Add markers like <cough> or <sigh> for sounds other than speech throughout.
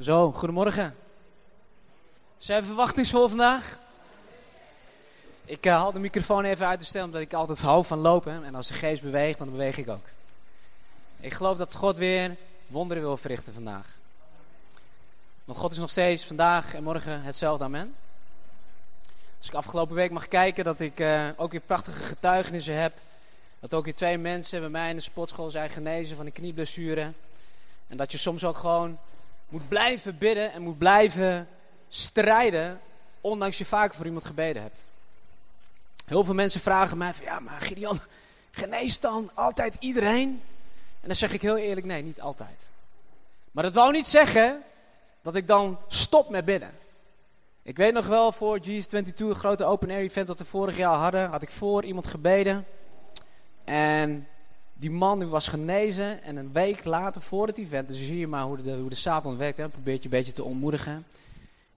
Zo, goedemorgen. Zijn we verwachtingsvol vandaag? Ik uh, haal de microfoon even uit de stem, omdat ik altijd hou van lopen. En als de geest beweegt, dan beweeg ik ook. Ik geloof dat God weer wonderen wil verrichten vandaag. Want God is nog steeds vandaag en morgen hetzelfde, amen. Als ik afgelopen week mag kijken, dat ik uh, ook weer prachtige getuigenissen heb. Dat ook weer twee mensen bij mij in de sportschool zijn genezen van een knieblessure. En dat je soms ook gewoon moet blijven bidden en moet blijven strijden, ondanks je vaak voor iemand gebeden hebt. Heel veel mensen vragen mij van, ja maar Gideon, geneest dan altijd iedereen? En dan zeg ik heel eerlijk, nee, niet altijd. Maar dat wou niet zeggen dat ik dan stop met bidden. Ik weet nog wel, voor GS22, een grote open air event dat we vorig jaar hadden, had ik voor iemand gebeden. En die man die was genezen en een week later voor het event, dus zie je maar hoe de, hoe de Satan werkt, hè, probeert je een beetje te ontmoedigen.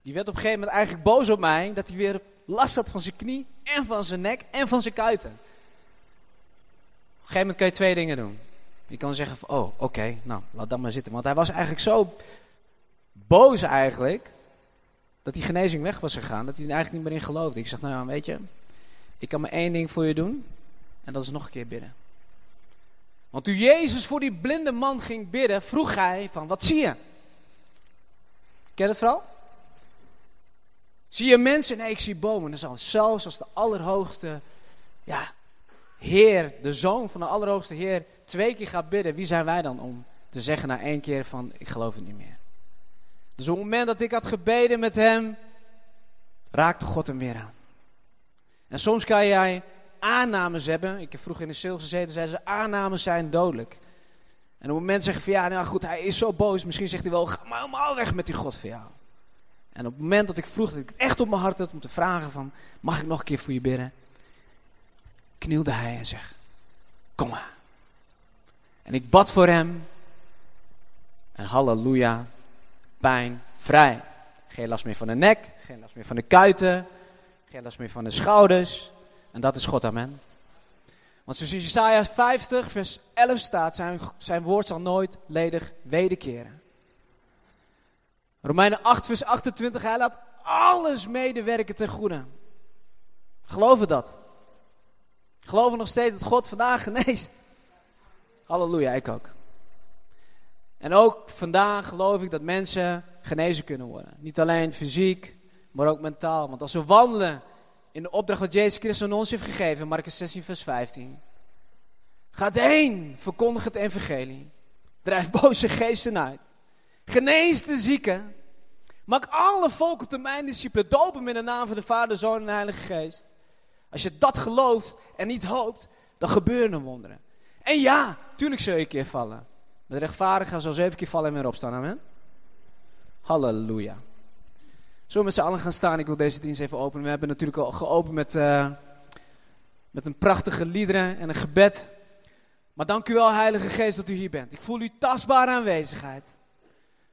Die werd op een gegeven moment eigenlijk boos op mij, dat hij weer last had van zijn knie en van zijn nek en van zijn kuiten. Op een gegeven moment kan je twee dingen doen. Je kan zeggen van, oh oké, nou laat dat maar zitten. Want hij was eigenlijk zo boos eigenlijk, dat die genezing weg was gegaan, dat hij er eigenlijk niet meer in geloofde. Ik zeg, nou ja, weet je, ik kan maar één ding voor je doen en dat is nog een keer bidden. Want toen Jezus voor die blinde man ging bidden, vroeg hij van, wat zie je? Ken je het vooral? Zie je mensen? Nee, ik zie bomen. Dat is zelfs als de allerhoogste ja, Heer, de Zoon van de allerhoogste Heer, twee keer gaat bidden. Wie zijn wij dan om te zeggen na één keer van, ik geloof het niet meer. Dus op het moment dat ik had gebeden met hem, raakte God hem weer aan. En soms kan jij aannames hebben. Ik heb vroeger in de sales gezeten, zeiden ze aannames zijn dodelijk. En op het moment zeggen van ja, nou goed, hij is zo boos. Misschien zegt hij wel, ga maar helemaal weg met die God van jou. En op het moment dat ik vroeg, dat ik het echt op mijn hart had om te vragen van, mag ik nog een keer voor je bidden? Knielde hij en zeg, kom maar. En ik bad voor hem. En halleluja, pijn vrij. Geen last meer van de nek, geen last meer van de kuiten, geen last meer van de schouders. En dat is God, amen. Want zoals Jesaja 50, vers 11 staat, zijn, zijn woord zal nooit ledig wederkeren. Romeinen 8, vers 28, hij laat alles medewerken ten goede. Geloven dat? Geloven nog steeds dat God vandaag geneest? Halleluja, ik ook. En ook vandaag geloof ik dat mensen genezen kunnen worden. Niet alleen fysiek, maar ook mentaal. Want als we wandelen in de opdracht wat Jezus Christus aan ons heeft gegeven, Marcus 16, vers 15. Gaat heen, verkondig het evangelie. Drijf <laughs> boze geesten uit. Genees de zieken. Maak alle volken tot mijn discipelen. Doop hem in de naam van de Vader, Zoon en de Heilige Geest. Als je dat gelooft en niet hoopt, dan gebeuren er wonderen. En ja, tuurlijk zul je een keer vallen. De rechtvaardigen zal zeven keer vallen en weer opstaan. Amen. Halleluja. We met z'n allen gaan staan? Ik wil deze dienst even openen. We hebben natuurlijk al geopend met, uh, met een prachtige liederen en een gebed. Maar dank u wel, Heilige Geest, dat u hier bent. Ik voel uw tastbare aanwezigheid.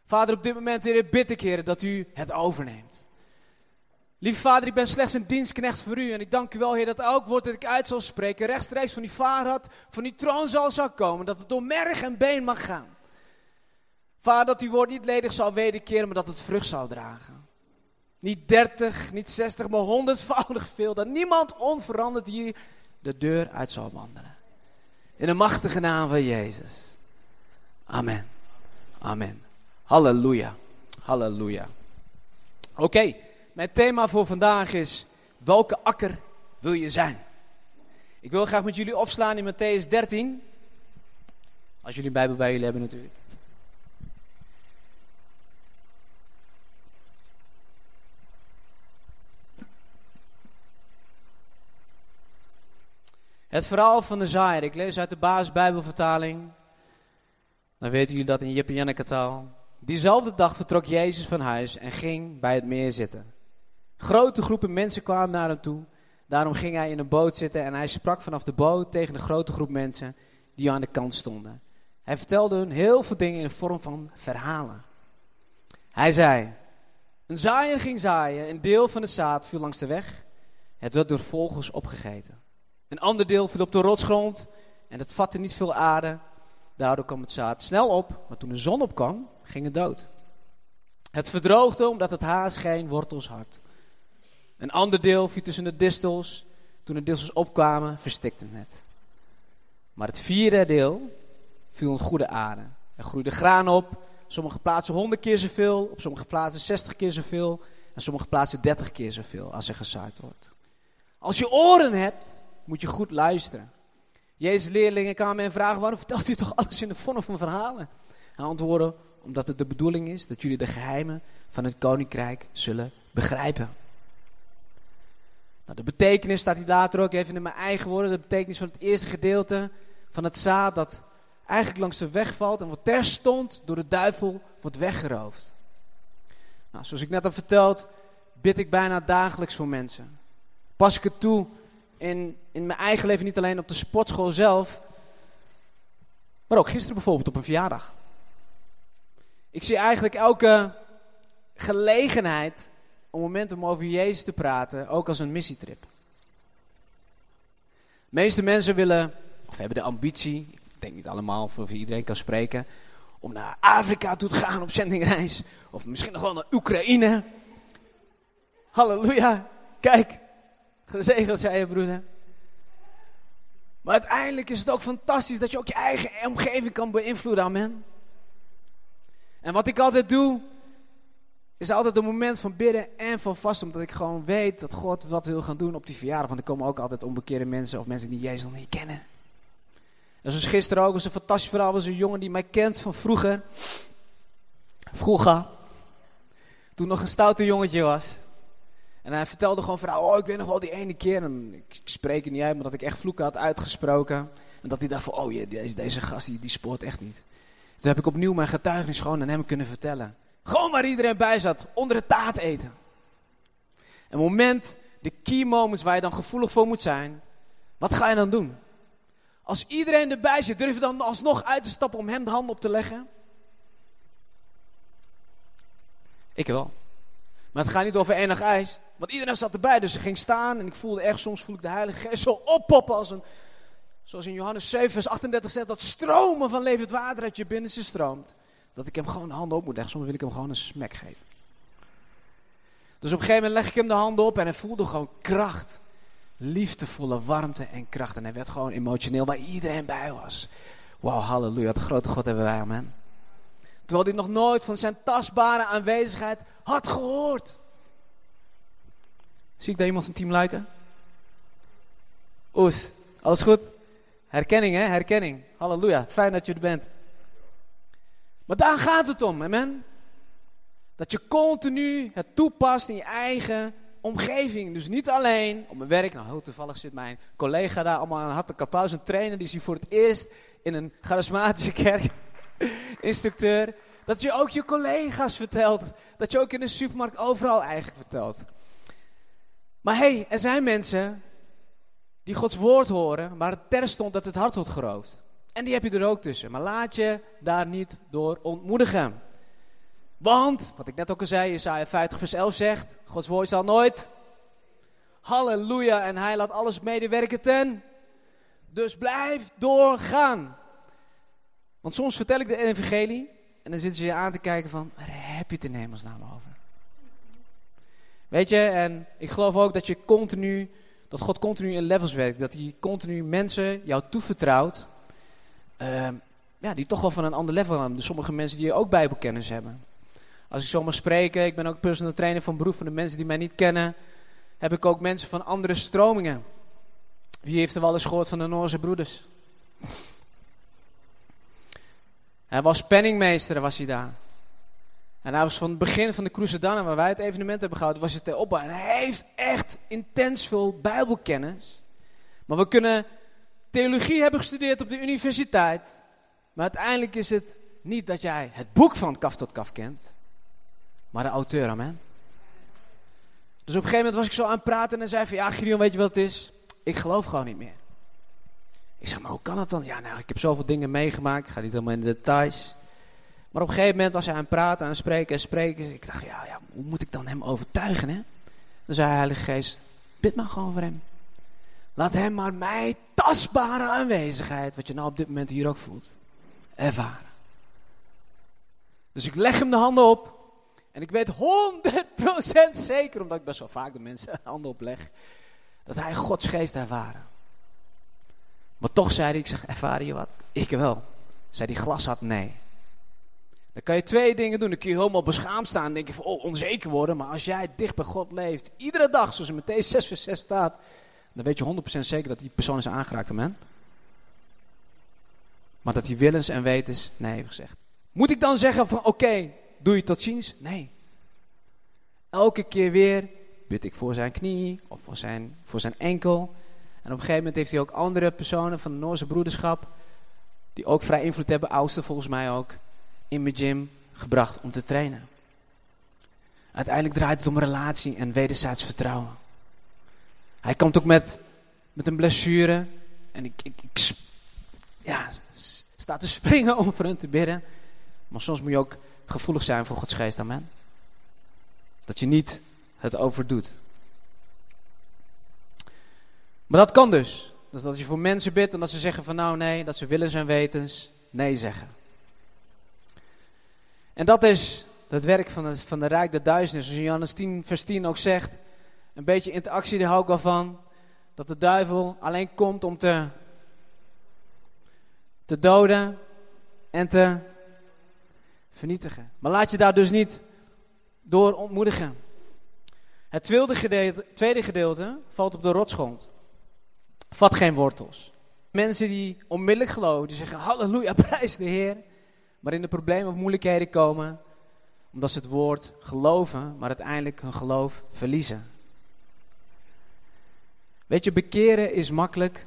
Vader, op dit moment, Heer, bid ik, dat u het overneemt. Lieve Vader, ik ben slechts een dienstknecht voor u. En ik dank u wel, Heer, dat elk woord dat ik uit zal spreken, rechtstreeks van die vaarrad, van die troon zal, zal komen. Dat het door merg en been mag gaan. Vader, dat uw woord niet ledig zal wederkeren, maar dat het vrucht zal dragen. Niet 30, niet 60, maar honderdvoudig veel. Dat niemand onveranderd hier de deur uit zal wandelen. In de machtige naam van Jezus. Amen. Amen. Halleluja. Halleluja. Oké, mijn thema voor vandaag is: welke akker wil je zijn? Ik wil graag met jullie opslaan in Matthäus 13. Als jullie Bijbel bij jullie hebben natuurlijk. Het verhaal van de zaaier. Ik lees uit de basisbijbelvertaling. Dan weten jullie dat in Jip en Janneke taal. Diezelfde dag vertrok Jezus van huis en ging bij het meer zitten. Grote groepen mensen kwamen naar hem toe. Daarom ging hij in een boot zitten en hij sprak vanaf de boot tegen de grote groep mensen die aan de kant stonden. Hij vertelde hun heel veel dingen in vorm van verhalen. Hij zei, een zaaier ging zaaien, een deel van de zaad viel langs de weg. Het werd door vogels opgegeten. Een ander deel viel op de rotsgrond en het vatte niet veel aarde. Daardoor kwam het zaad snel op, maar toen de zon opkwam, ging het dood. Het verdroogde omdat het haas geen wortels had. Een ander deel viel tussen de distels. Toen de distels opkwamen, verstikte het. Maar het vierde deel viel in goede aarde. Er groeide graan op. Sommige plaatsen honderd keer zoveel, op sommige plaatsen 60 keer zoveel. En sommige plaatsen 30 keer zoveel als er gezaaid wordt. Als je oren hebt, moet je goed luisteren. Jezus' leerlingen kwamen en vragen: waarom vertelt u toch alles in de vorm van verhalen? Hij antwoordde: omdat het de bedoeling is dat jullie de geheimen van het koninkrijk zullen begrijpen. Nou, de betekenis staat hier later ook even in mijn eigen woorden. De betekenis van het eerste gedeelte van het zaad dat eigenlijk langs de weg valt en wat terstond door de duivel wordt weggeroofd. Nou, zoals ik net heb verteld, bid ik bijna dagelijks voor mensen. Pas ik het toe in, in mijn eigen leven, niet alleen op de sportschool zelf, maar ook gisteren bijvoorbeeld op een verjaardag. Ik zie eigenlijk elke gelegenheid om moment om over Jezus te praten ook als een missietrip. De meeste mensen willen, of hebben de ambitie, ik denk niet allemaal, voor iedereen kan spreken, om naar Afrika toe te gaan op zendingreis. Of misschien nog wel naar Oekraïne. Halleluja. Kijk, gezegend zei je broeder. Maar uiteindelijk is het ook fantastisch dat je ook je eigen omgeving kan beïnvloeden. Amen. En wat ik altijd doe, is altijd een moment van bidden en van vasten. Omdat ik gewoon weet dat God wat wil gaan doen op die verjaardag. Want er komen ook altijd onbekeerde mensen of mensen die Jezus nog niet kennen. En zoals gisteren ook, was een fantastisch verhaal. was een jongen die mij kent van vroeger. Vroeger. Toen nog een stoute jongetje was. En hij vertelde gewoon vrouw, oh ik weet nog wel die ene keer. En ik spreek er niet uit, maar dat ik echt vloeken had uitgesproken. En dat hij dacht van, oh je, deze, deze gast die, die spoort echt niet. Toen heb ik opnieuw mijn getuigenis gewoon aan hem kunnen vertellen. Gewoon waar iedereen bij zat, onder het taart eten. Een moment, de key moments waar je dan gevoelig voor moet zijn. Wat ga je dan doen? Als iedereen erbij zit, durf je dan alsnog uit te stappen om hem de hand op te leggen? Ik wel. Maar het gaat niet over enig ijs. Want iedereen zat erbij, dus ze ging staan. En ik voelde echt, soms voel ik de Heilige Geest zo oppoppen als een... Zoals in Johannes 7 vers 38 zegt, dat stromen van levend water uit je binnenste stroomt. Dat ik hem gewoon de handen op moet leggen. Soms wil ik hem gewoon een smek geven. Dus op een gegeven moment leg ik hem de handen op en hij voelde gewoon kracht liefdevolle warmte en kracht. En hij werd gewoon emotioneel waar iedereen bij was. Wauw, halleluja, wat grote God hebben wij, amen. Terwijl hij nog nooit van zijn tastbare aanwezigheid had gehoord. Zie ik daar iemand van team lijken? Oes, alles goed? Herkenning, hè? Herkenning. Halleluja, fijn dat je er bent. Maar daar gaat het om, amen. Dat je continu het toepast in je eigen omgeving. Dus niet alleen op mijn werk. Nou, heel toevallig zit mijn collega daar allemaal aan had de kapous, een trainer. Die is hier voor het eerst in een charismatische kerk. Instructeur. Dat je ook je collega's vertelt. Dat je ook in de supermarkt overal eigenlijk vertelt. Maar hey, er zijn mensen die Gods woord horen, maar het terstond dat het hart wordt geroofd. En die heb je er ook tussen. Maar laat je daar niet door ontmoedigen. Want, wat ik net ook al zei, Isaiah 50 vers 11 zegt, Gods woord zal nooit. Halleluja, en hij laat alles medewerken ten. Dus blijf doorgaan. Want soms vertel ik de evangelie en dan zitten ze je aan te kijken van, waar heb je het in hemelsnaam over? Weet je, en ik geloof ook dat je continu, dat God continu in levels werkt. Dat hij continu mensen jou toevertrouwt, uh, ja, die toch wel van een ander level aan. Dus sommige mensen die ook bijbelkennis hebben. Als ik zo mag spreken, ik ben ook personal trainer van beroep van de mensen die mij niet kennen, heb ik ook mensen van andere stromingen. Wie heeft er wel eens gehoord van de Noorse broeders? Hij was penningmeester, was hij daar. En hij was van het begin van de Cruzadanna, waar wij het evenement hebben gehouden, was het opbouw. En hij heeft echt intens veel bijbelkennis. Maar we kunnen theologie hebben gestudeerd op de universiteit. Maar uiteindelijk is het niet dat jij het boek van kaf tot kaf kent maar de auteur, amen. Dus op een gegeven moment was ik zo aan het praten en zei van, ja Gideon, weet je wat het is? Ik geloof gewoon niet meer. Ik zeg, maar hoe kan dat dan? Ja, nou, ik heb zoveel dingen meegemaakt, ik ga niet helemaal in de details. Maar op een gegeven moment was hij aan het praten, aan het spreken en spreken. Ik dacht, ja, ja, hoe moet ik dan hem overtuigen, hè? Dan zei hij, Heilige Geest, bid maar gewoon voor hem. Laat hem maar mij tastbare aanwezigheid, wat je nou op dit moment hier ook voelt, ervaren. Dus ik leg hem de handen op En ik weet 100% zeker, omdat ik best wel vaak de mensen <laughs> handen opleg, dat hij Gods geest ervaren. Maar toch zei hij, ik zeg, ervaar je wat? Ik wel. Zei die glas had, nee. Dan kan je twee dingen doen. Dan kun je helemaal beschaamd staan en denk je van, oh, onzeker worden. Maar als jij dicht bij God leeft, iedere dag, zoals in Matthäus 6 vers 6 staat, dan weet je 100% zeker dat die persoon is aangeraakt, amen. Maar dat hij willens en wetens nee heeft gezegd. Moet ik dan zeggen van, oké, doe je tot ziens? Nee. Elke keer weer bid ik voor zijn knie of voor zijn, voor zijn enkel. En op een gegeven moment heeft hij ook andere personen van de Noorse broederschap, die ook vrij invloed hebben, oudste volgens mij ook, in mijn gym gebracht om te trainen. Uiteindelijk draait het om relatie en wederzijds vertrouwen. Hij komt ook met, met een blessure. En ik, ik, ik ja, sta te springen om voor hen te bidden. Maar soms moet je ook gevoelig zijn voor Gods geest. Amen. Dat je niet het overdoet. Maar dat kan dus. Dat als je voor mensen bidt en dat ze zeggen van nou nee, dat ze willen zijn wetens, nee zeggen. En dat is het werk van de, van de Rijk der Duisternis. Zoals Johannes 10 vers 10 ook zegt, een beetje interactie, daar hou ik wel van. Dat de duivel alleen komt om te, te doden en te vernietigen. Maar laat je daar dus niet door ontmoedigen. Het tweede gedeelte, tweede gedeelte valt op de rotsgrond. Vat geen wortels. Mensen die onmiddellijk geloven, die zeggen halleluja, <laughs> prijs de Heer. Maar in de problemen of moeilijkheden komen, omdat ze het woord geloven, maar uiteindelijk hun geloof verliezen. Weet je, bekeren is makkelijk,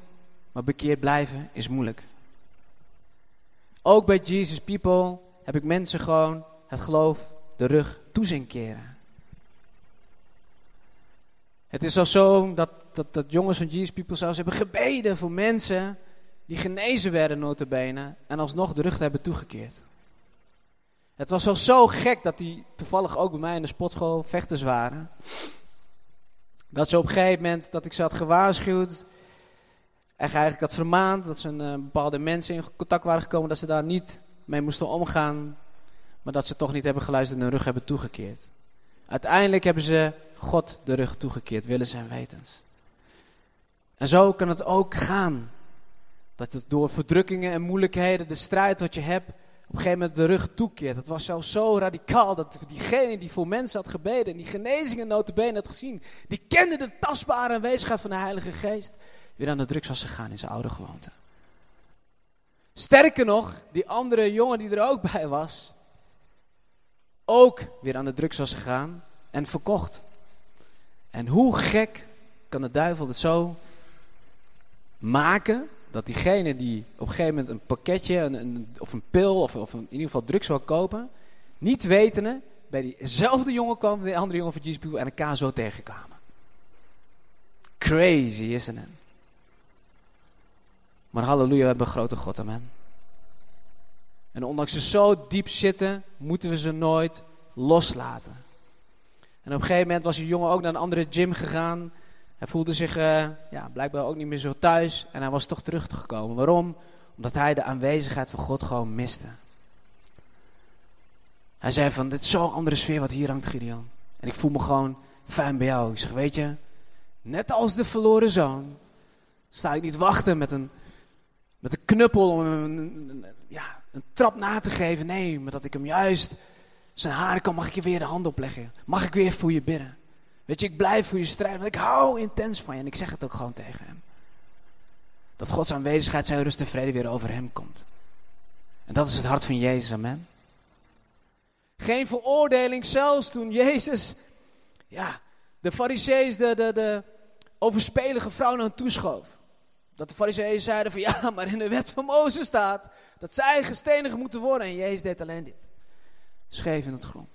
maar bekeerd blijven is moeilijk. Ook bij Jesus People heb ik mensen gewoon het geloof de rug toe zien keren. Het is al zo dat, dat, jongens van Jesus People zelfs hebben gebeden voor mensen die genezen werden notabene en alsnog de rug hebben toegekeerd. Het was al zo gek dat die toevallig ook bij mij in de sportschool vechters waren. Dat ze op een gegeven moment, dat ik ze had gewaarschuwd. En eigenlijk had vermaand dat ze een uh, bepaalde mensen in contact waren gekomen. Dat ze daar niet mee moesten omgaan. Maar dat ze toch niet hebben geluisterd en hun rug hebben toegekeerd. Uiteindelijk hebben ze God de rug toegekeerd, willen zijn wetens. En zo kan het ook gaan. Dat het door verdrukkingen en moeilijkheden, de strijd wat je hebt, op een gegeven moment de rug toekeert. Het was zelfs zo radicaal dat diegene die voor mensen had gebeden en die genezingen notabene had gezien, die kende de tastbare aanwezigheid van de Heilige Geest, weer aan de drugs was gegaan in zijn oude gewoonte. Sterker nog, die andere jongen die er ook bij was, ook weer aan de drugs was gegaan en verkocht. En hoe gek kan de duivel het zo maken dat diegene die op een gegeven moment een pakketje een, of een pil of, of in ieder geval drugs wil kopen, niet wetende bij diezelfde jongen kwam, de andere jongen van Jesus People en elkaar zo tegenkwamen. Crazy, isn't it? Maar halleluja, we hebben een grote God, amen. En ondanks ze zo diep zitten, moeten we ze nooit loslaten. En op een gegeven moment was die jongen ook naar een andere gym gegaan. Hij voelde zich uh, ja, blijkbaar ook niet meer zo thuis. En hij was toch teruggekomen. Waarom? Omdat hij de aanwezigheid van God gewoon miste. Hij zei van, dit is zo'n andere sfeer wat hier hangt, Gideon. En ik voel me gewoon fijn bij jou. Ik zeg, weet je, net als de verloren zoon, sta ik niet wachten met een, met een knuppel om hem een, ja, een trap na te geven. Nee, maar dat ik hem juist zijn haren kan, mag ik je weer de hand opleggen. Mag ik weer voor je bidden. Weet je, ik blijf voor je strijden, want ik hou intens van je. En ik zeg het ook gewoon tegen hem. Dat Gods aanwezigheid, zijn rust en vrede weer over hem komt. En dat is het hart van Jezus, amen. Geen veroordeling, zelfs toen Jezus, ja, de fariseeën, de, de, de overspelige vrouw naar hem toeschoof. Dat de fariseeën zeiden van, <laughs> ja, maar in de wet van Mozes staat dat zij gestenigd moeten worden. En Jezus deed alleen dit. Scheef in het grond.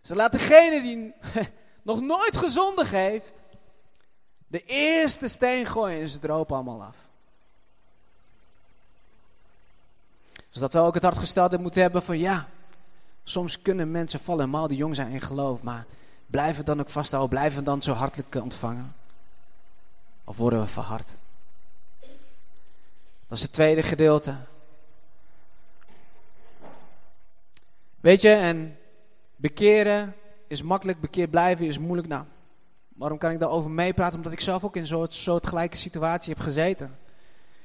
Ze laat degene die nog nooit gezondig heeft, de eerste steen gooien en ze dropen allemaal af. Dus dat we ook het hart gesteld moeten hebben van ja, soms kunnen mensen vallen, helemaal die jong zijn in geloof, maar blijven dan ook vasthouden, blijven dan zo hartelijk ontvangen? Of worden we verhard? Dat is het tweede gedeelte. Weet je, en Bekeren is makkelijk, bekeerd blijven is moeilijk. Nou, waarom kan ik daarover meepraten? Omdat ik zelf ook in zo'n soortgelijke situatie heb gezeten.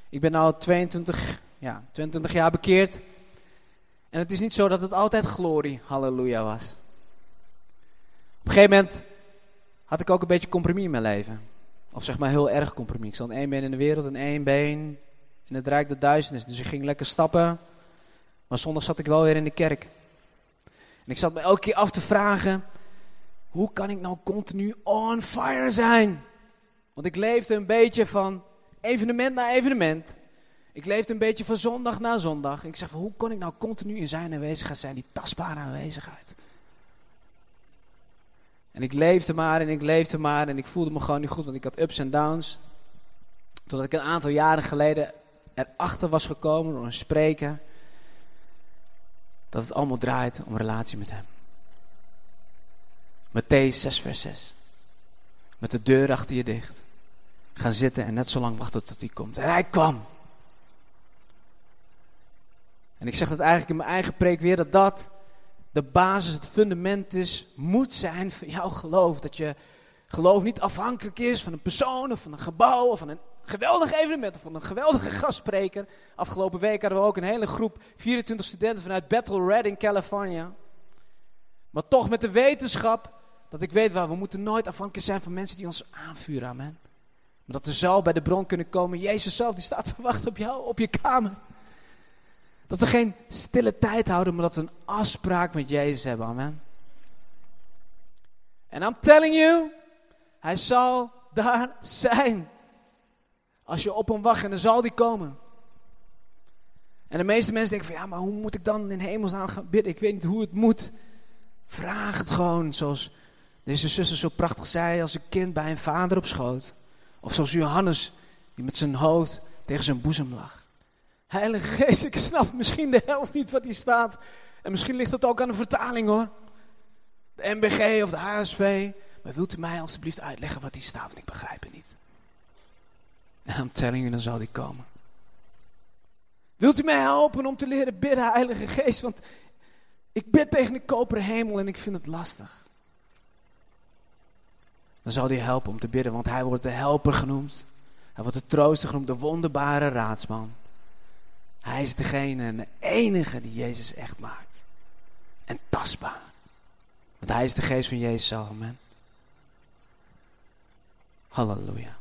Ik ben nu 22, ja, 22 jaar bekeerd. En het is niet zo dat het altijd glorie, halleluja was. Op een gegeven moment had ik ook een beetje compromis in mijn leven. Of zeg maar heel erg compromis. Ik stond één been in de wereld en één been in het rijk der duisternis. Dus ik ging lekker stappen. Maar zondag zat ik wel weer in de kerk. En ik zat me elke keer af te vragen: hoe kan ik nou continu on fire zijn? Want ik leefde een beetje van evenement naar evenement. Ik leefde een beetje van zondag naar zondag. Ik zeg: hoe kon ik nou continu in zijn aanwezigheid zijn, die tastbare aanwezigheid? En ik leefde maar en ik leefde maar en ik voelde me gewoon niet goed, want ik had ups en downs. Totdat ik een aantal jaren geleden erachter was gekomen door een spreker dat het allemaal draait om relatie met hem. Matthäus 6 vers 6. Met de deur achter je dicht. Gaan zitten en net zo lang wachten tot hij komt. En hij kwam. En ik zeg dat eigenlijk in mijn eigen preek weer, dat dat de basis, het fundament is, moet zijn van jouw geloof. Dat je geloof niet afhankelijk is van een persoon of van een gebouw of van een geweldig evenement of van een geweldige gastspreker. Afgelopen week hadden we ook een hele groep 24 studenten vanuit Battle Red in California. Maar toch met de wetenschap dat ik weet waar we moeten nooit afhankelijk zijn van mensen die ons aanvuren. Amen. Maar dat we zelf bij de bron kunnen komen. Jezus zelf die staat te wachten op jou, op je kamer. Dat we geen stille tijd houden, maar dat we een afspraak met Jezus hebben. Amen. En I'm telling you, hij zal daar zijn. Als je op hem wacht en dan zal die komen. En de meeste mensen denken van ja, maar hoe moet ik dan in hemelsnaam gaan bidden? Ik weet niet hoe het moet. Vraag het gewoon zoals deze zuster zo prachtig zei als een kind bij een vader op schoot. Of zoals Johannes die met zijn hoofd tegen zijn boezem lag. Heilige Geest, ik snap misschien de helft niet wat hier staat. En misschien ligt het ook aan de vertaling hoor. De MBG of de HSV. Maar wilt u mij alstublieft uitleggen wat hier staat? Want ik begrijp het niet. En I'm telling you, dan zal die komen. Wilt u mij helpen om te leren bidden, Heilige Geest? Want ik bid tegen de koperen hemel en ik vind het lastig. Dan zal hij helpen om te bidden, want hij wordt de helper genoemd. Hij wordt de trooster genoemd, de wonderbare raadsman. Hij is degene en de enige die Jezus echt maakt. En tastbaar. Want hij is de geest van Jezus. Amen. Halleluja.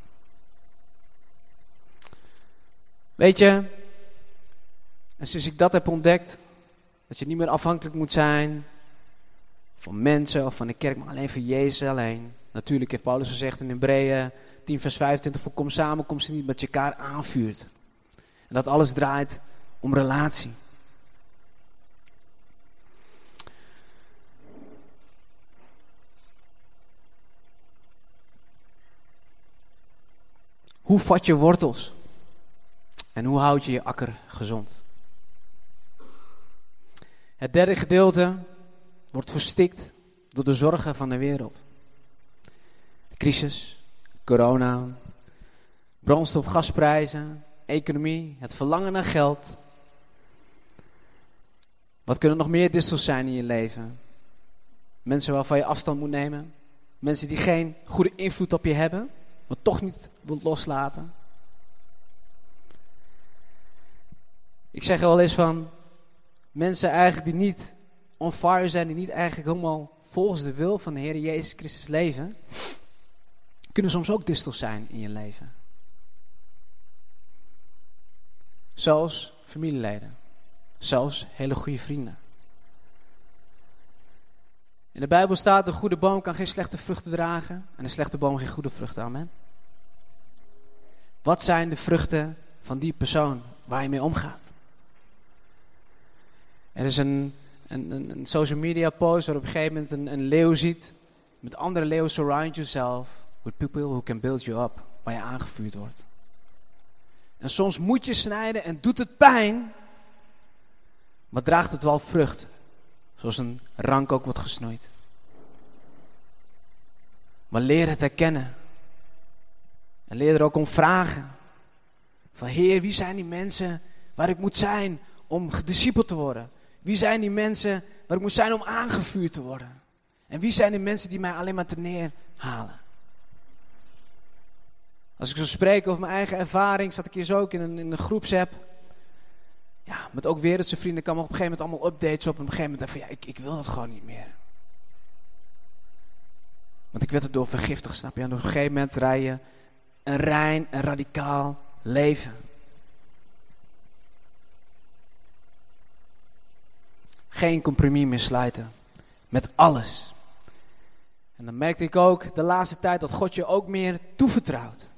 Weet je, en sinds ik dat heb ontdekt, dat je niet meer afhankelijk moet zijn van mensen of van de kerk, maar alleen van Jezus alleen. Natuurlijk heeft Paulus gezegd in Hebreeën 10 vers 25, voor kom samen, kom ze niet met je elkaar aanvuurt. En dat alles draait om relatie. Hoe vat je wortels? En hoe houd je je akker gezond? Het derde gedeelte wordt verstikt door de zorgen van de wereld. Crisis, corona, brandstof, gasprijzen, economie, het verlangen naar geld. Wat kunnen nog meer distels zijn in je leven? Mensen waarvan je afstand moet nemen. Mensen die geen goede invloed op je hebben, maar toch niet wilt loslaten. Ik zeg wel eens van mensen eigenlijk die niet on fire zijn, die niet eigenlijk helemaal volgens de wil van de Heer Jezus Christus leven, kunnen soms ook distels zijn in je leven. Zelfs familieleden. Zelfs hele goede vrienden. In de Bijbel staat: een goede boom kan geen slechte vruchten dragen en een slechte boom geen goede vruchten. Amen. Wat zijn de vruchten van die persoon waar je mee omgaat? Er is een, een, een, social media post waar op een gegeven moment een, een leeuw ziet. Met andere leeuwen surround yourself with people who can build you up. Waar je aangevuurd wordt. En soms moet je snijden en doet het pijn. Maar draagt het wel vrucht. Zoals een rank ook wordt gesnoeid. Maar leer het herkennen. En leer er ook om vragen. Van Heer, wie zijn die mensen waar ik moet zijn om gediscipeld te worden? Wie zijn die mensen wat ik moet zijn om aangevuurd te worden? En wie zijn de mensen die mij alleen maar te neerhalen? Als ik zo spreek over mijn eigen ervaring, zat ik hier zo ook in een, in een groepsapp. Ja, met ook wereldse vrienden kwamen op een gegeven moment allemaal updates op. En op een gegeven moment dacht van ja, ik, ik wil dat gewoon niet meer. Want ik werd erdoor vergiftigd, snap je? En op een gegeven moment rij je een rein en radicaal leven. Geen compromis meer sluiten. Met alles. En dan merkte ik ook de laatste tijd dat God je ook meer toevertrouwt.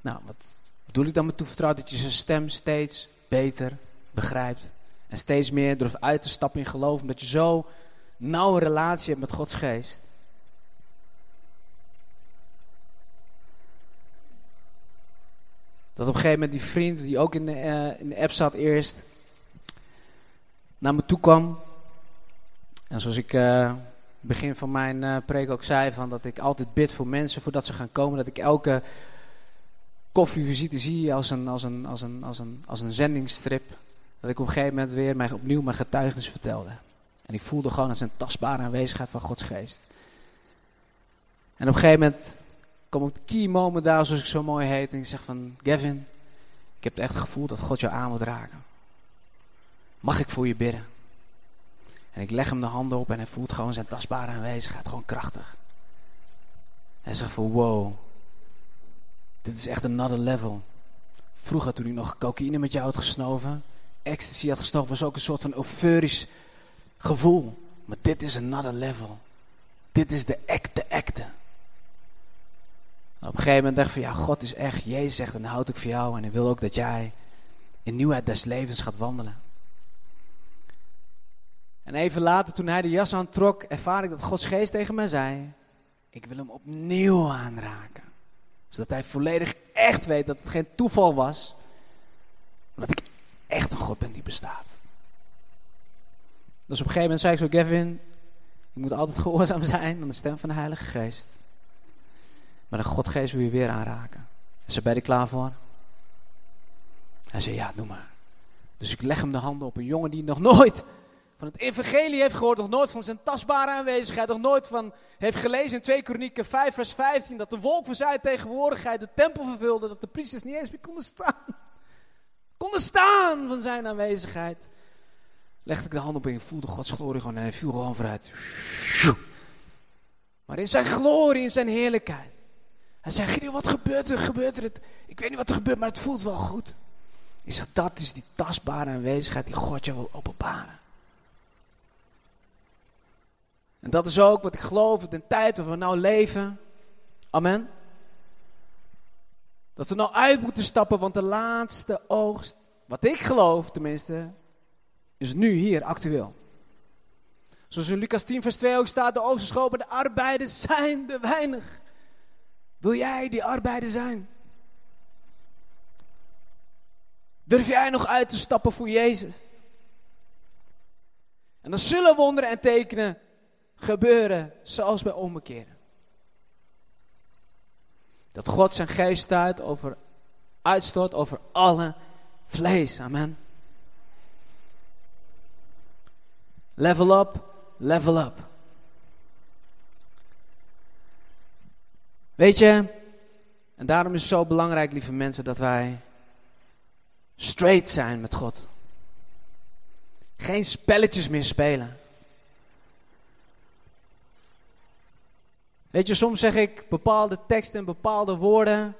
Nou, wat bedoel ik dan met toevertrouwt? Dat je zijn stem steeds beter begrijpt. En steeds meer durft uit te stappen in geloof. Omdat je zo nauwe relatie hebt met Gods geest. Dat op een gegeven moment die vriend, die ook in de, uh, in de app zat eerst, naar me toe kwam. En zoals ik uh, begin van mijn uh, preek ook zei, van dat ik altijd bid voor mensen voordat ze gaan komen. Dat ik elke koffievisite zie als een, als een, als een, als een, als een zendingsstrip. Dat ik op een gegeven moment weer mij, opnieuw mijn getuigenis vertelde. En ik voelde gewoon een tastbare aanwezigheid van Gods geest. En op een gegeven moment kom op het key moment daar, zoals ik zo mooi heet. En ik zeg van, Gavin, ik heb echt het gevoel dat God jou aan moet raken. Mag ik voor je bidden? En ik leg hem de handen op en hij voelt gewoon zijn tastbare aanwezigheid, gewoon krachtig. Hij zegt van, wow, dit is echt another level. Vroeger toen ik nog cocaïne met jou had gesnoven, ecstasy had gesnoven, was ook een soort van euforisch gevoel. Maar dit is another level. Dit is de echte, echte. op een gegeven moment dacht ik van ja, God is echt. Jezus zegt en houd ik voor jou. En hij wil ook dat jij in nieuwheid des levens gaat wandelen. En even later, toen hij de jas aantrok, ervaar ik dat Gods geest tegen mij zei: Ik wil hem opnieuw aanraken. Zodat hij volledig echt weet dat het geen toeval was. Maar dat ik echt een God ben die bestaat. Dus op een gegeven moment zei ik zo, Gavin, je moet altijd gehoorzaam zijn aan de stem van de Heilige Geest. Maar de Godgeest wil je weer aanraken. En ze ben klaar voor? Hij zei, ja, doe maar. Dus ik leg hem de handen op een jongen die nog nooit van het evangelie heeft gehoord, nog nooit van zijn tastbare aanwezigheid, nog nooit van heeft gelezen in 2 Kronieken 5 vers 15, dat de wolk van zijn tegenwoordigheid de tempel vervulde, dat de priesters niet eens meer konden staan. Konden staan van zijn aanwezigheid. Legde ik de hand op en voelde Gods glorie gewoon en hij viel gewoon vooruit. Maar in zijn glorie, in zijn heerlijkheid. Hij zei, Gideon, wat gebeurt er? Gebeurt er? Het? Ik weet niet wat er gebeurt, maar het voelt wel goed. Ik zeg, dat is die tastbare aanwezigheid die God je wil openbaren. En dat is ook wat ik geloof in de tijd waar we nou leven. Amen. Dat we nou uit moeten stappen, want de laatste oogst, wat ik geloof tenminste, is nu hier actueel. Zoals in Lucas 10 vers 2 ook staat, de oogst is de arbeiders zijn er weinig. Wil jij die arbeider zijn? Durf jij nog uit te stappen voor Jezus? En dan zullen wonderen en tekenen gebeuren zoals bij omkeren. Dat God zijn geest uit over, uitstort over alle vlees. Amen. Level up, level up. Weet je, en daarom is het zo belangrijk, lieve mensen, dat wij straight zijn met God. Geen spelletjes meer spelen. Weet je, soms zeg ik bepaalde teksten en bepaalde woorden,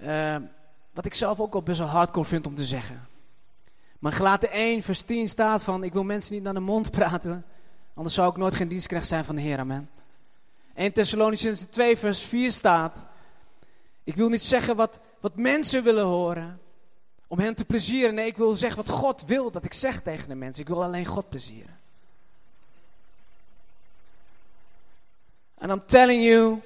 uh, wat ik zelf ook al best wel hardcore vind om te zeggen. Maar gelaten 1 vers 10 staat van, ik wil mensen niet naar de mond praten, anders zou ik nooit geen dienstknecht zijn van de Heer, amen. 1 Thessalonians 2 vers 4 staat, ik wil niet zeggen wat, wat mensen willen horen, om hen te plezieren. Nee, ik wil zeggen wat God wil dat ik zeg tegen de mensen. Ik wil alleen God plezieren. En I'm telling you,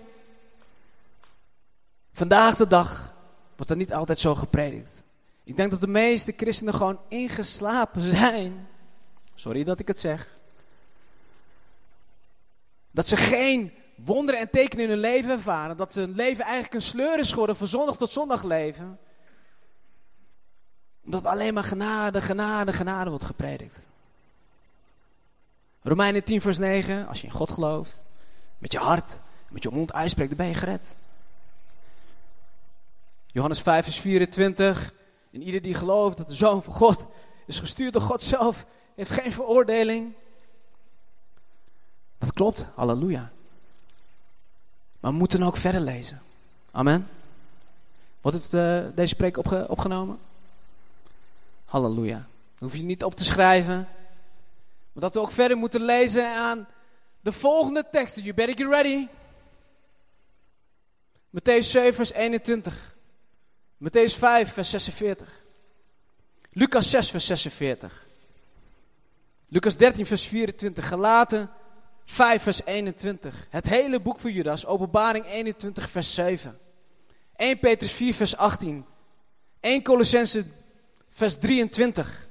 vandaag de dag wordt er niet altijd zo gepredikt. Ik denk dat de meeste christenen gewoon ingeslapen zijn. Sorry dat ik het zeg. Dat ze geen wonderen en tekenen in hun leven ervaren. Dat ze hun leven eigenlijk een sleur is geworden van zondag tot zondag leven. Omdat alleen maar genade, genade, genade wordt gepredikt. Romeinen 10 vers 9, als je in God gelooft, met je hart, met je mond uitspreekt, dan ben je gered. Johannes 5 vers 24, en ieder die gelooft dat de Zoon van God is gestuurd door God zelf, heeft geen veroordeling. Dat klopt, halleluja. Maar we moeten ook verder lezen. Amen. Wordt het, uh, deze spreek opge opgenomen? Halleluja. Dan hoef je niet op te schrijven. Maar dat we ook verder moeten lezen aan de volgende teksten. You better get ready. Matthäus 7 vers 21. Matthäus 5 vers 46. Lucas 6 vers 46. Lucas 13 vers 24. Gelaten 5 vers 21. Het hele boek van Judas. Openbaring 21 vers 7. 1 Petrus 4 vers 18. 1 Colossense vers 23.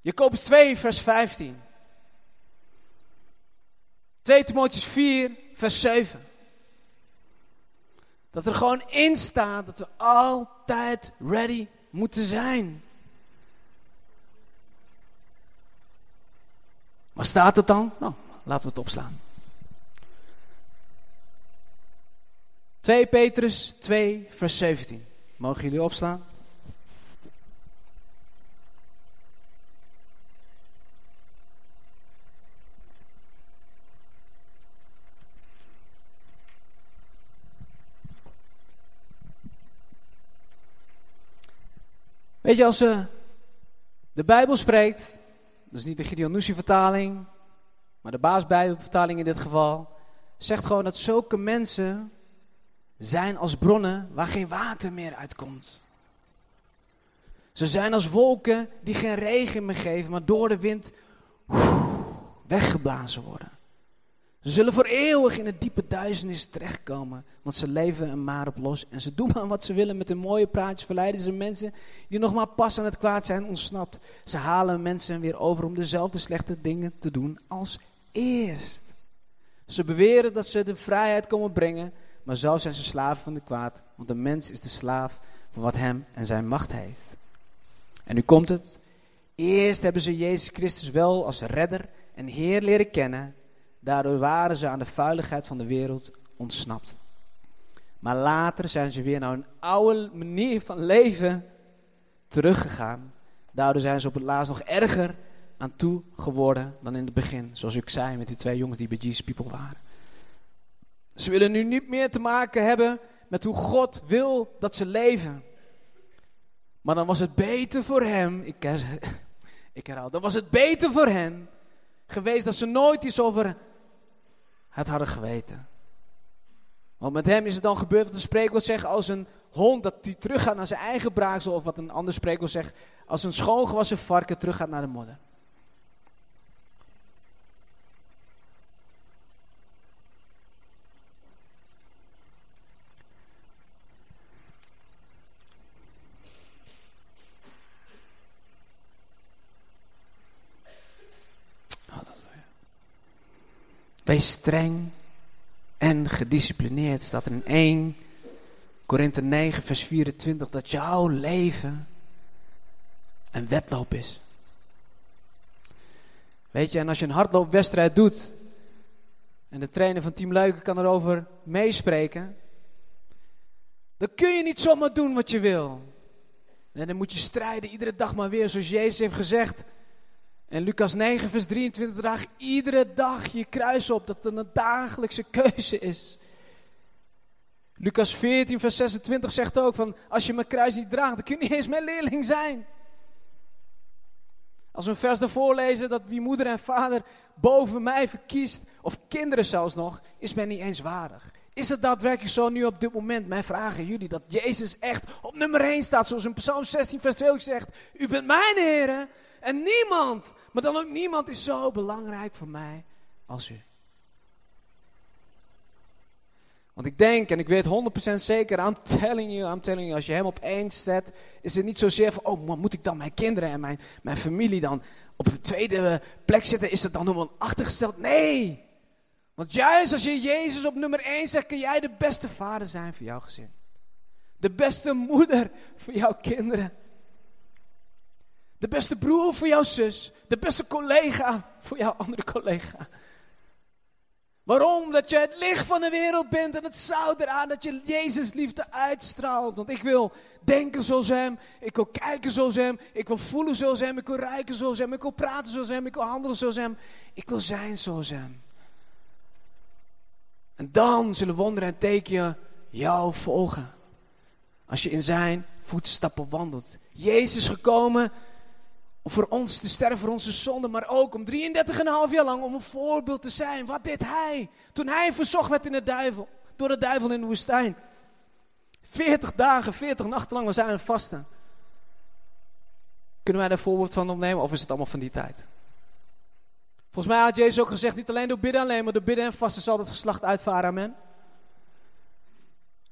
Jacobus 2 vers 15. 2 Timotheus 4 vers 7. Dat er gewoon in staat dat we altijd ready moeten zijn. Waar staat het dan? Nou, laten we het opslaan. 2 Petrus 2, vers 17. Mogen jullie opstaan? Weet je, als uh, de Bijbel spreekt, dat is niet de Gideon vertaling, maar de baasbijbelvertaling in dit geval, zegt gewoon dat zulke mensen zijn als bronnen waar geen water meer uitkomt. Ze zijn als wolken die geen regen meer geven, maar door de wind weggeblazen worden. Ze zullen voor eeuwig in het diepe duisternis terechtkomen, want ze leven er maar op los. En ze doen maar wat ze willen met hun mooie praatjes, verleiden ze mensen die nog maar pas aan het kwaad zijn ontsnapt. Ze halen mensen weer over om dezelfde slechte dingen te doen als eerst. Ze beweren dat ze de vrijheid komen brengen, maar zo zijn ze slaven van de kwaad, want de mens is de slaaf van wat hem en zijn macht heeft. En nu komt het. Eerst hebben ze Jezus Christus wel als redder en Heer leren kennen. Daardoor waren ze aan de vuiligheid van de wereld ontsnapt. Maar later zijn ze weer naar een oude manier van leven teruggegaan. Daardoor zijn ze op het laatst nog erger aan toe geworden dan in het begin. Zoals ik zei met die twee jongens die bij Jesus People waren. Ze willen nu niet meer te maken hebben met hoe God wil dat ze leven. Maar dan was het beter voor hem, ik, <laughs> ik herhaal, dan was het beter voor hen geweest dat ze nooit iets over het hadden geweten. Want met hem is het dan gebeurd wat een spreekwoord zegt als een hond dat die teruggaat naar zijn eigen braaksel. Of wat een ander spreekwoord zegt als een schoongewassen varken teruggaat naar de modder. Wees streng en gedisciplineerd. Staat in 1 Korinthe 9, vers 24, dat jouw leven een wedloop is. Weet je, en als je een hardloopwedstrijd doet, en de trainer van Team Luiken kan erover meespreken, dan kun je niet zomaar doen wat je wil. En dan moet je strijden iedere dag maar weer, zoals Jezus heeft gezegd. En Lucas 9, vers 23 draag iedere dag je kruis op, dat het een dagelijkse keuze is. Lucas 14, vers 26 zegt ook van, als je mijn kruis niet draagt, dan kun je niet eens mijn leerling zijn. Als we een vers daarvoor lezen dat wie moeder en vader boven mij verkiest, of kinderen zelfs nog, is men niet eens waardig. Is het daadwerkelijk zo nu op dit moment? Mijn vraag aan jullie, dat Jezus echt op nummer 1 staat, zoals in Psalm 16, vers 2 zegt. U bent mijn Heer en niemand, maar dan ook niemand is zo belangrijk voor mij als u. Want ik denk en ik weet 100% zeker, I'm telling you, I'm telling you, als je hem op één zet, is het niet zozeer van, oh, moet ik dan mijn kinderen en mijn, mijn familie dan op de tweede plek zetten? Is het dan helemaal achtergesteld? Nee! Want juist als je Jezus op nummer 1 zegt, kun jij de beste vader zijn voor jouw gezin. De beste moeder voor jouw kinderen. De beste broer voor jouw zus. De beste collega voor jouw andere collega. Waarom? Dat je het licht van de wereld bent en het zout eraan dat je Jezus liefde uitstraalt. Want ik wil denken zoals hem, ik wil kijken zoals hem, ik wil voelen zoals hem, ik wil ruiken zoals hem, ik wil praten zoals hem, ik wil handelen zoals hem. Ik wil zijn zoals hem. En dan zullen wonderen en tekenen jou volgen. Als je in zijn voetstappen wandelt. Jezus is gekomen om voor ons te sterven voor onze zonden, maar ook om 33,5 jaar lang om een voorbeeld te zijn. Wat deed hij toen hij verzocht werd in de duivel, door de duivel in de woestijn? 40 dagen, 40 nachten lang was hij aan vasten. Kunnen wij daar voorbeeld van opnemen of is het allemaal van die tijd? Volgens mij had Jezus ook gezegd, niet alleen door bidden alleen, maar door bidden en vasten zal het geslacht uitvaren, amen.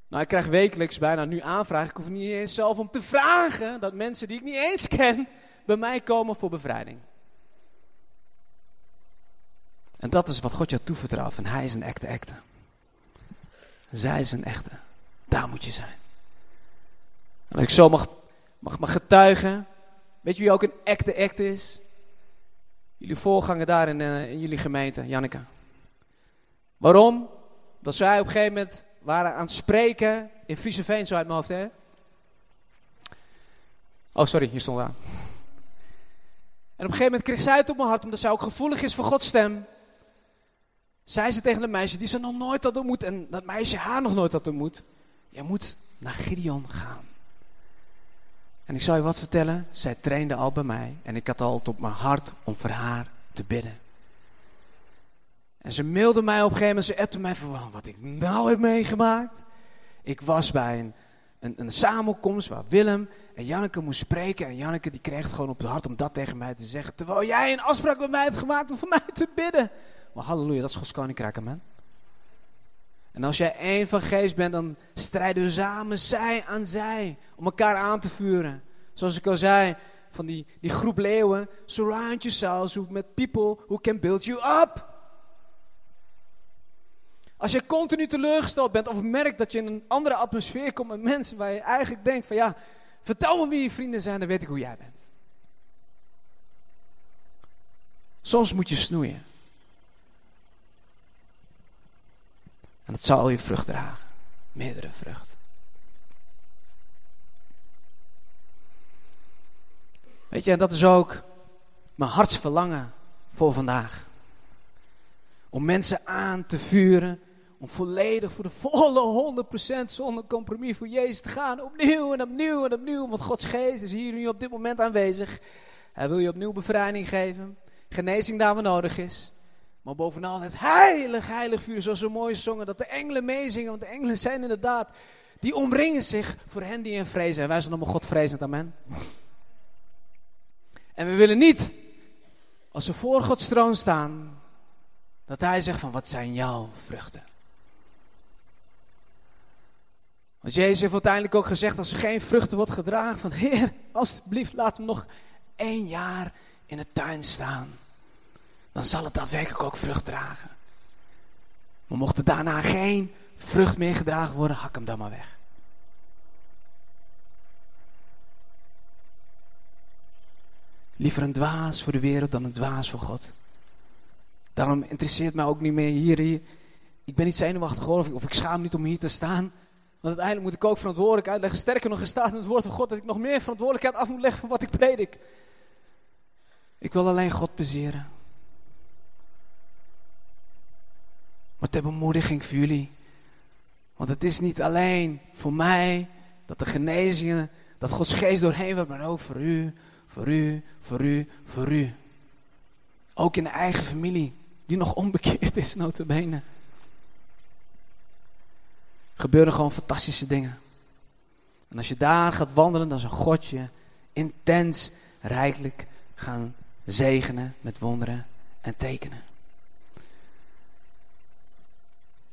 Nou, ik krijg wekelijks bijna nu aanvragen, ik hoef niet eens zelf om te vragen, dat mensen die ik niet eens ken, bij mij komen voor bevrijding. En dat is wat God jou toevertrouwt. En hij is een echte echte. Zij is een echte. Daar moet je zijn. En als ik zo mag, mag, mag getuigen. Weet je wie ook een echte echte is? Jullie voorganger daar in, uh, in jullie gemeente, Janneke. Waarom? Dat zij op een gegeven moment waren aan het spreken in Frieseveen, zo uit mijn hoofd, hè? Oh, sorry, hier stond aan. En op een gegeven moment kreeg zij het op mijn hart, omdat zij ook gevoelig is voor Gods stem. Zei ze tegen een meisje die ze nog nooit had ontmoet en dat meisje haar nog nooit had ontmoet. Je moet naar Gideon gaan. En ik zal je wat vertellen, zij trainde al bij mij en ik had al op mijn hart om voor haar te bidden. En ze mailde mij op een gegeven moment, ze appte mij van wat ik nou heb meegemaakt. Ik was bij een, een, een samenkomst waar Willem en Janneke moest spreken. En Janneke die kreeg gewoon op het hart om dat tegen mij te zeggen. Terwijl jij een afspraak met mij hebt gemaakt om voor mij te bidden. Maar halleluja, dat is Gods koninkrijk, amen. En als jij één van geest bent, dan strijden we samen zij aan zij. Om elkaar aan te vuren. Zoals ik al zei, van die, die groep leeuwen. Surround yourselves met people who can build you up. Als je continu teleurgesteld bent of merkt dat je in een andere atmosfeer komt met mensen waar je eigenlijk denkt van ja, Vertel me wie je vrienden zijn, dan weet ik hoe jij bent. Soms moet je snoeien. En dat zal je vrucht dragen. Meerdere vrucht. Weet je, en dat is ook mijn hartsverlangen voor vandaag. Om mensen aan te vuren om volledig voor de volle 100% zonder compromis voor Jezus te gaan. Opnieuw en opnieuw en opnieuw. Want Gods geest is hier nu op dit moment aanwezig. Hij wil je opnieuw bevrijding geven. Genezing daar waar nodig is. Maar bovenal het heilig, heilig vuur. Zoals zo mooi zongen. Dat de engelen meezingen. Want de engelen zijn inderdaad. Die omringen zich voor hen die in vrezen. En wij zijn allemaal God vrezend. Amen. En we willen niet. Als we voor Gods troon staan. Dat hij zegt van wat zijn jouw vruchten. Want Jezus heeft uiteindelijk ook gezegd, als er geen vruchten wordt gedragen, van Heer, alstublieft laat hem nog één jaar in de tuin staan. Dan zal het daadwerkelijk ook vrucht dragen. Maar mocht er daarna geen vrucht meer gedragen worden, hak hem dan maar weg. Liever een dwaas voor de wereld dan een dwaas voor God. Daarom interesseert mij ook niet meer hier. Ik ben niet zenuwachtig of ik, of ik schaam niet om hier te staan. Want uiteindelijk moet ik ook verantwoordelijkheid leggen. Sterker nog, er staat in het woord van God dat ik nog meer verantwoordelijkheid af moet leggen voor wat ik predik. Ik wil alleen God plezieren. Maar ter bemoediging voor jullie. Want het is niet alleen voor mij dat de genezingen, dat Gods geest doorheen wordt, maar ook voor u, voor u, voor u, voor u. Ook in de eigen familie, die nog onbekeerd is, notabene gebeuren gewoon fantastische dingen. En als je daar gaat wandelen, dan zal God je intens, rijkelijk gaan zegenen met wonderen en tekenen.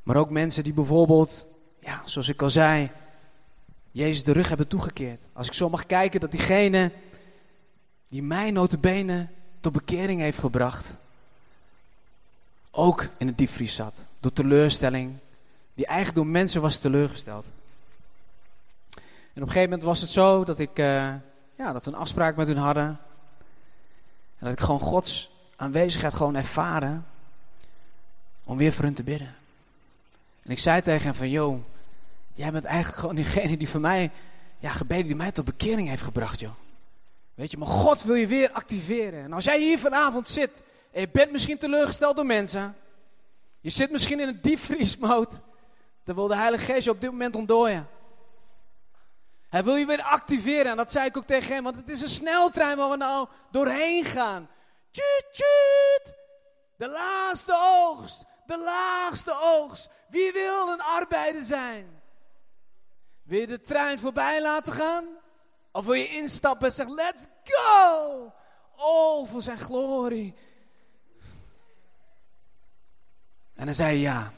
Maar ook mensen die bijvoorbeeld, ja, zoals ik al zei, Jezus de rug hebben toegekeerd. Als ik zo mag kijken dat diegene die mij notabene tot bekering heeft gebracht, ook in het diepvries zat. Door teleurstelling, die eigenlijk door mensen was teleurgesteld. En op een gegeven moment was het zo dat, ik, uh, ja, dat we een afspraak met hun hadden. En dat ik gewoon Gods aanwezigheid gewoon ervaren om weer voor hun te bidden. En ik zei tegen hem van, joh, jij bent eigenlijk gewoon diegene die voor mij, ja, gebeden die mij tot bekering heeft gebracht, joh. Weet je, maar God wil je weer activeren. En als jij hier vanavond zit en je bent misschien teleurgesteld door mensen, je zit misschien in een diepvriesmode, dan wil de Heilige Geest je op dit moment ontdooien. Hij wil je weer activeren. En dat zei ik ook tegen hem. Want het is een sneltrein waar we nou doorheen gaan. Tjut, tjut. De laatste oogst. De laagste oogst. Wie wil een arbeider zijn? Wil je de trein voorbij laten gaan? Of wil je instappen en zeggen, let's go. Oh, voor zijn glorie. En dan zei je ja.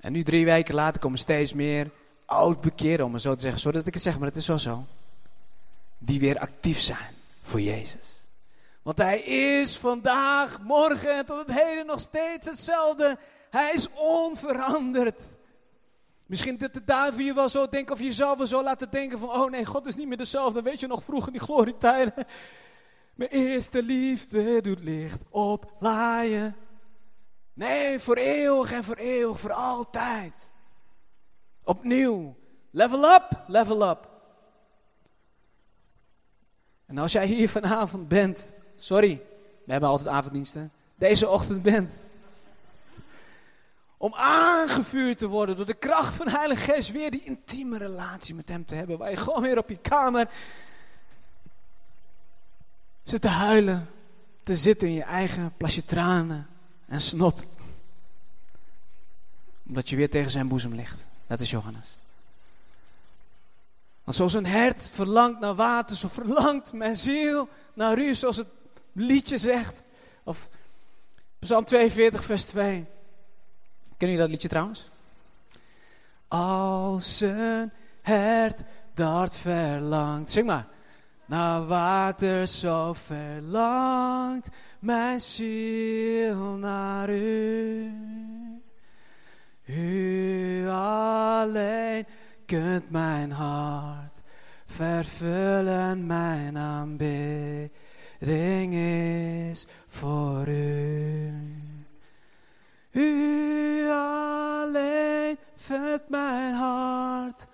En nu drie weken later komen steeds meer oud bekeren, om het zo te zeggen. Zodat ik het zeg, maar het is wel zo. Die weer actief zijn voor Jezus. Want hij is vandaag, morgen en tot het heden nog steeds hetzelfde. Hij is onveranderd. Misschien dat de duivel je wel zo denken of jezelf wel zo laten denken van... Oh nee, God is niet meer dezelfde. Weet je nog vroeger die glorietijden? Mijn eerste liefde doet licht oplaaien. Nee, voor eeuwig en voor eeuwig, voor altijd. Opnieuw. Level up, level up. En als jij hier vanavond bent, sorry, we hebben altijd avonddiensten, deze ochtend bent. Om aangevuurd te worden door de kracht van de Heilige Geest, weer die intieme relatie met Hem te hebben. Waar je gewoon weer op je kamer zit te huilen, te zitten in je eigen plasje tranen en snot. Omdat je weer tegen zijn boezem ligt. Dat is Johannes. Want zoals een hert verlangt naar water, zo verlangt mijn ziel naar u, zoals het liedje zegt. Of Psalm 42, vers 2. Kennen jullie dat liedje trouwens? Als een hert dat verlangt. Zing maar. Naar water zo verlangt mijn ziel naar u. U alleen kunt mijn hart vervullen, mijn aanbidding is voor u. U alleen vult mijn hart.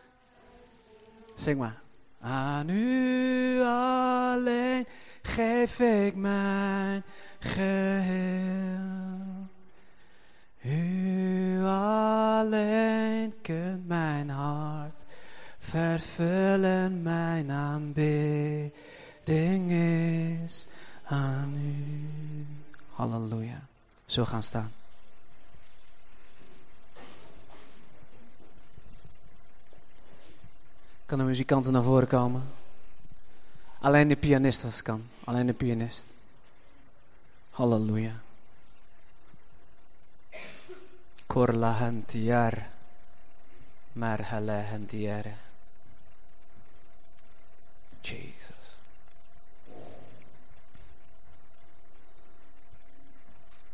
Zing maar. Aan u alleen geef ik mijn geheel. U alleen kunt mijn hart vervullen, mijn aanbidding is aan u. Halleluja. Zo gaan staan. Kan de muzikanten naar voren komen? Alleen de pianist als kan. Alleen de pianist. Halleluja. Korlahantiar. Marhalahantiare. Jesus.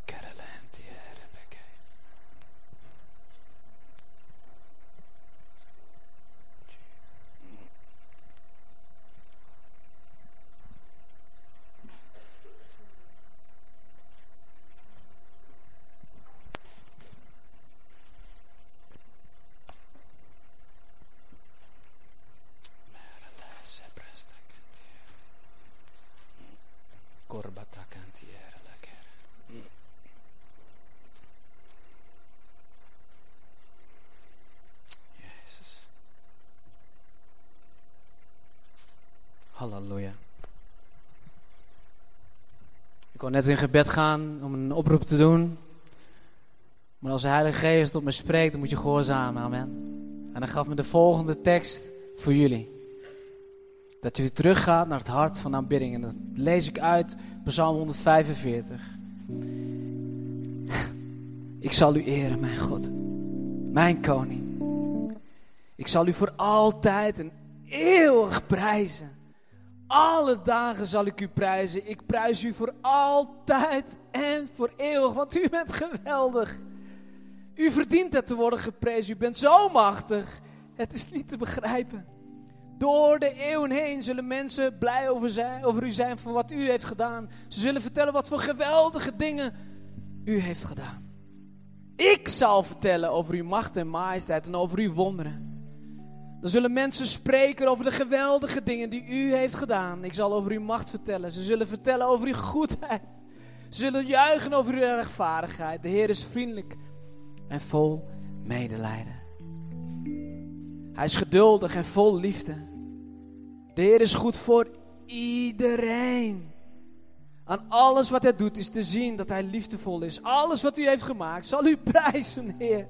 Karalahantiare bekay. Corbatacantiere lekker. Jezus. Halleluja. Ik kon net in gebed gaan om een oproep te doen. Maar als de Heilige Geest tot me spreekt, dan moet je gehoorzamen. Amen. En hij gaf me de volgende tekst voor jullie. Dat je teruggaat naar het hart van aanbidding. En dat lees ik uit Psalm 145. Ik zal u eren, mijn God. Mijn koning. Ik zal u voor altijd en eeuwig prijzen. Alle dagen zal ik u prijzen. Ik prijs u voor altijd en voor eeuwig. Want u bent geweldig. U verdient het te worden geprezen. U bent zo machtig. Het is niet te begrijpen. Door de eeuwen heen zullen mensen blij over, zijn, u zijn voor wat u heeft gedaan. Ze zullen vertellen wat voor geweldige dingen u heeft gedaan. Ik zal vertellen over uw macht en majesteit en over uw wonderen. Dan zullen mensen spreken over de geweldige dingen die u heeft gedaan. Ik zal over uw macht vertellen. Ze zullen vertellen over uw goedheid. Ze zullen juichen over uw rechtvaardigheid. De Heer is vriendelijk en vol medelijden. Hij is geduldig en vol liefde. De Heer is goed voor iedereen. Aan alles wat hij doet is te zien dat hij liefdevol is. Alles wat u heeft gemaakt zal u prijzen, Heer.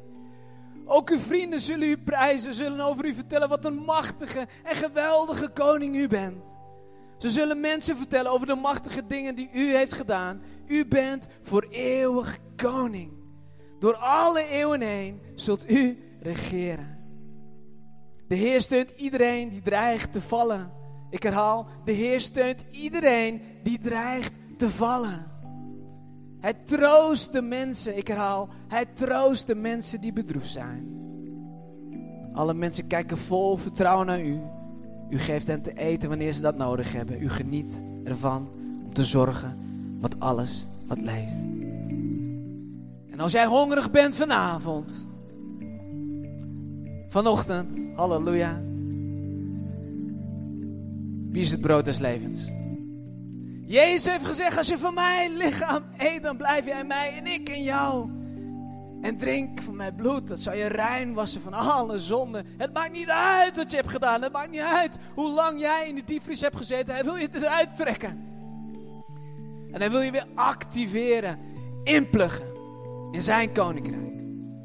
Ook uw vrienden zullen u prijzen, zullen over u vertellen wat een machtige en geweldige koning u bent. Ze zullen mensen vertellen over de machtige dingen die u heeft gedaan. U bent voor eeuwig koning. Door alle eeuwen heen zult u regeren. De Heer steunt iedereen die dreigt te vallen. Ik herhaal, de Heer steunt iedereen die dreigt te vallen. Hij troost de mensen, ik herhaal, hij troost de mensen die bedroefd zijn. Alle mensen kijken vol vertrouwen naar u. U geeft hen te eten wanneer ze dat nodig hebben. U geniet ervan om te zorgen wat alles wat leeft. En als jij hongerig bent vanavond, vanochtend, halleluja. Wie is het brood des levens? Jezus heeft gezegd, als je van mijn lichaam eet, dan blijf jij mij en ik in jou. En drink van mijn bloed, dat zal je rein wassen van alle zonden. Het maakt niet uit wat je hebt gedaan. Het maakt niet uit hoe lang jij in de diepvries hebt gezeten. Hij wil je eruit trekken. En hij wil je weer activeren, inpluggen in zijn koninkrijk.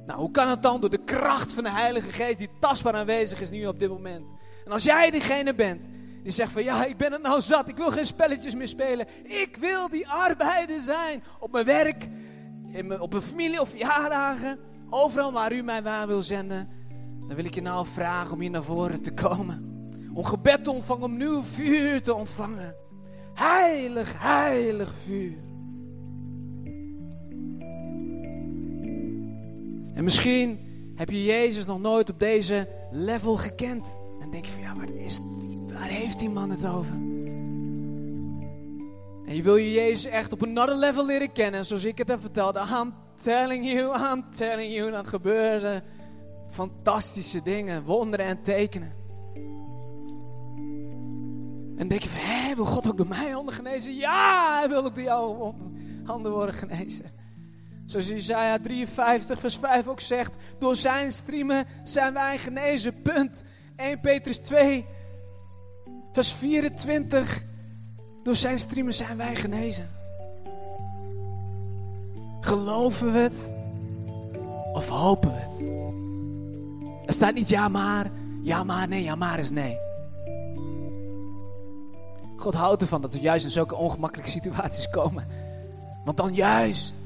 Nou, hoe kan het dan? Door de kracht van de Heilige Geest die tastbaar aanwezig is nu op dit moment. En als jij diegene bent die zegt van ja, ik ben het nou zat. Ik wil geen spelletjes meer spelen. Ik wil die arbeider zijn. Op mijn werk, in op mijn familie of verjaardagen. Overal waar u mij waar wil zenden. Dan wil ik je nou vragen om hier naar voren te komen. Om gebed te ontvangen, om nieuw vuur te ontvangen. Heilig, heilig vuur. En misschien heb je Jezus nog nooit op deze level gekend. En denk je van ja, maar is, waar heeft die man het over? En je wil je Jezus echt op een another level leren kennen. Zoals ik het heb verteld. I'm telling you, I'm telling you. Dan gebeuren fantastische dingen, wonderen en tekenen. En denk je van, hé, wil God ook door mij handen genezen? Ja, hij wil ook door jouw handen worden genezen. Zoals Isaiah 53 vers 5 ook zegt, door zijn striemen zijn wij genezen, punt. 1 Petrus 2 vers 24, door zijn striemen zijn wij genezen. Geloven we het of hopen we het? Er staat niet ja maar, ja maar, nee, ja maar is nee. God houdt ervan dat we juist in zulke ongemakkelijke situaties komen. Want dan juist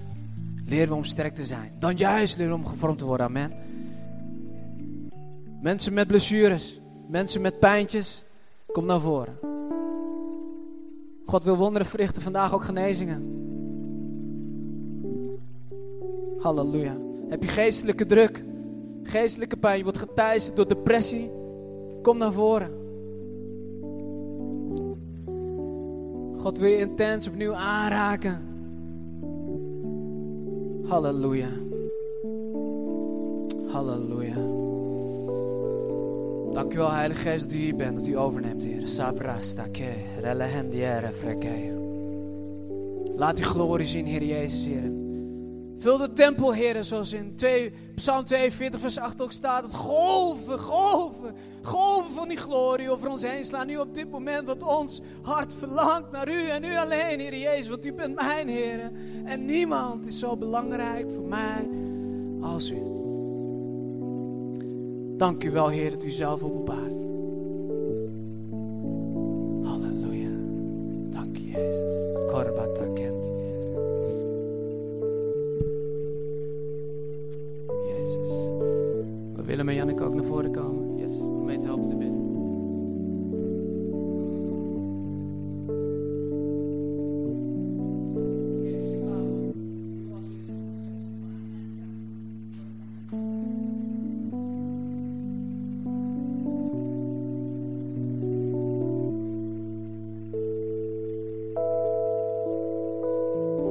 leren we om sterk te zijn. Dan juist leren we om gevormd te worden. Amen. Mensen met blessures, mensen met pijntjes, kom naar voren. God wil wonderen verrichten, vandaag ook genezingen. Halleluja. Heb je geestelijke druk, geestelijke pijn, je wordt geteisterd door depressie, kom naar voren. God wil je intens opnieuw aanraken. Halleluja. Halleluja. Dank u wel, Heilige Geest, dat u hier bent, dat u overneemt, Heer. Sabrasta ke, relehendiere frekeia. Laat die glorie zien, Heer Jezus, Heer. Vul de tempel, Heer, zoals in 2, Psalm 42, vers 8 ook staat. Het golven, golven, golven van die glorie over ons heen slaan. Nu op dit moment, wat ons hart verlangt naar u en u alleen, Heer Jezus. Want u bent mijn Heer. En niemand is zo belangrijk voor mij als u. Dank u wel, Heer, dat u zelf openbaart. Halleluja. Dank u, Jezus.